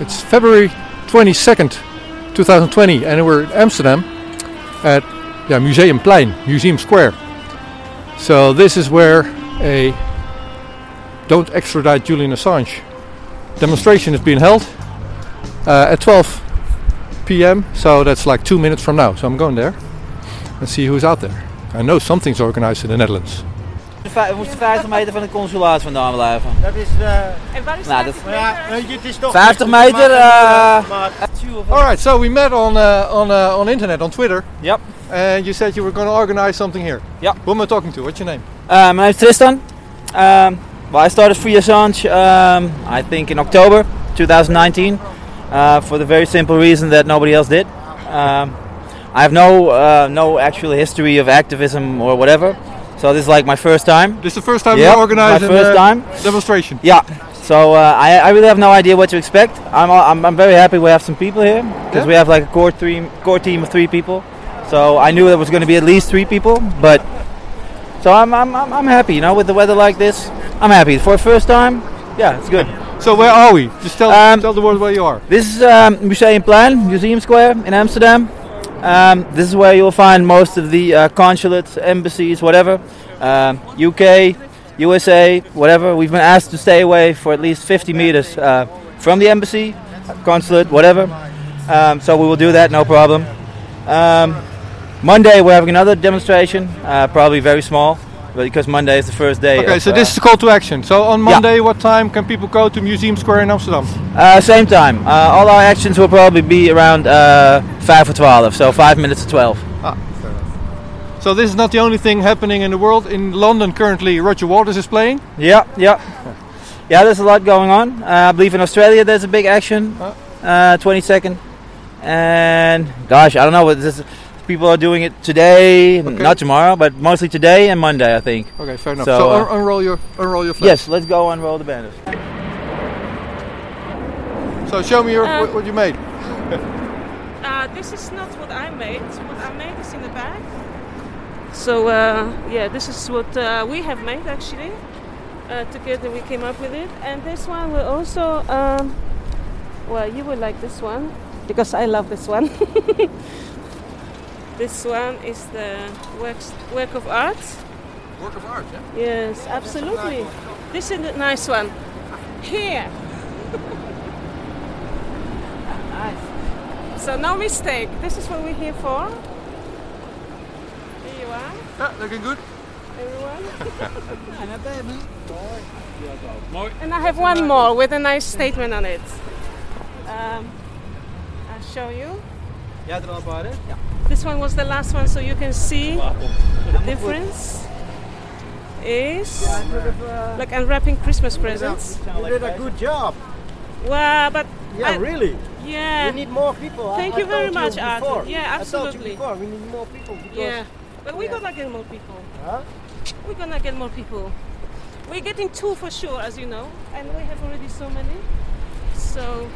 It's February 22nd, 2020, and we're in Amsterdam at yeah, Museumplein, Museum Square. So this is where a Don't Extradite Julian Assange demonstration is being held uh, at 12 p.m. So that's like two minutes from now. So I'm going there and see who's out there. I know something's organized in the Netherlands. We moesten 50 meter van het consulaat vandaan blijven. Dat is. Uh, En waar is Nou, 50 dat- ja, meter? weet je, het is toch. 50 meter, uh, Maar All right, so we met on uh, on uh, on internet on Twitter, Yep. and you said you were going to organize something here. Yeah. Who am I talking to? What's your name? Uh, my name is Tristan. Um, well, I started Free Assange, um, I think in October 2019, uh, for the very simple reason that nobody else did. Um, I have no uh, no actual history of activism or whatever, so this is like my first time. This is the first time Yeah, you organize my a first time. demonstration. Yeah. So uh, I, I really have no idea what to expect. I'm, I'm, I'm very happy we have some people here because Yeah. we have like a core team core team of three people. So I knew there was going to be at least three people, but so I'm, I'm, I'm, I'm happy. You know, with the weather like this, I'm happy for the first time. Yeah, it's good. So where are we? Just tell Um, tell the world where you are. This is um, Museumplein, Museum Square in Amsterdam. Um, this is where you'll find most of the uh, consulates, embassies, whatever. Um, UK, USA, whatever. We've been asked to stay away for at least 50 meters uh, from the embassy, consulate, whatever. Um, so we will do that, no problem. Um, Monday we're having another demonstration, uh, probably very small, but because Monday is the first day. Okay, of, so this is the call to action. So on Yeah. Monday, what time can people go to Museum Square in Amsterdam? Uh, same time. Uh, all our actions will probably be around uh, 5 or 12, so 5 minutes to 12. Ah. So this is not the only thing happening in the world. In London currently, Roger Waters is playing. Yeah, yeah. Yeah, there's a lot going on. Uh, I believe in Australia there's a big action, uh, 22nd. And gosh, I don't know what this people are doing it today, Okay. not tomorrow, but mostly today and Monday, I think. Okay, fair enough. So, So, uh, un- unroll your unroll your flag. Yes, let's go unroll the banners. So show me your Uh, what, what you made. Uh, this is not what I made. What I made is in the bag. So uh, yeah, this is what uh, we have made actually. Uh, together we came up with it, and this one will also. Um, well, you will like this one because I love this one. this one is the work work of art. Work of art, yeah. Yes, absolutely. This is a nice one. Here. nice. So no mistake. This is what we're here for. Here you are, Yeah, looking good. everyone. and I have one more with a nice statement on it. Um, I'll show you. Ja, al bij, Ja. This one was the last one, so you can see the difference. Is uh, like unwrapping Christmas presents. you did a good job. Well, but Yeah, I- really. yeah. We need more people. Thank I you very much, before. Arthur. Yeah, I told absolutely. you before, we need more people because Yeah, but we're Yeah. gonna get more people. Huh? We're gonna get more people. We're getting two for sure, as you know, and we have already so many. So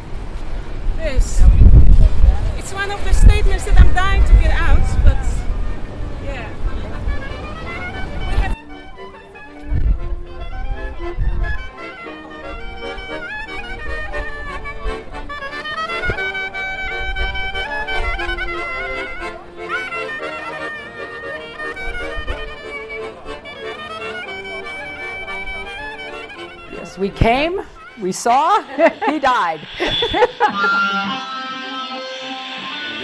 this, it's one of the statements that I'm dying to get out, but yeah. Yes, we came, we saw, he died.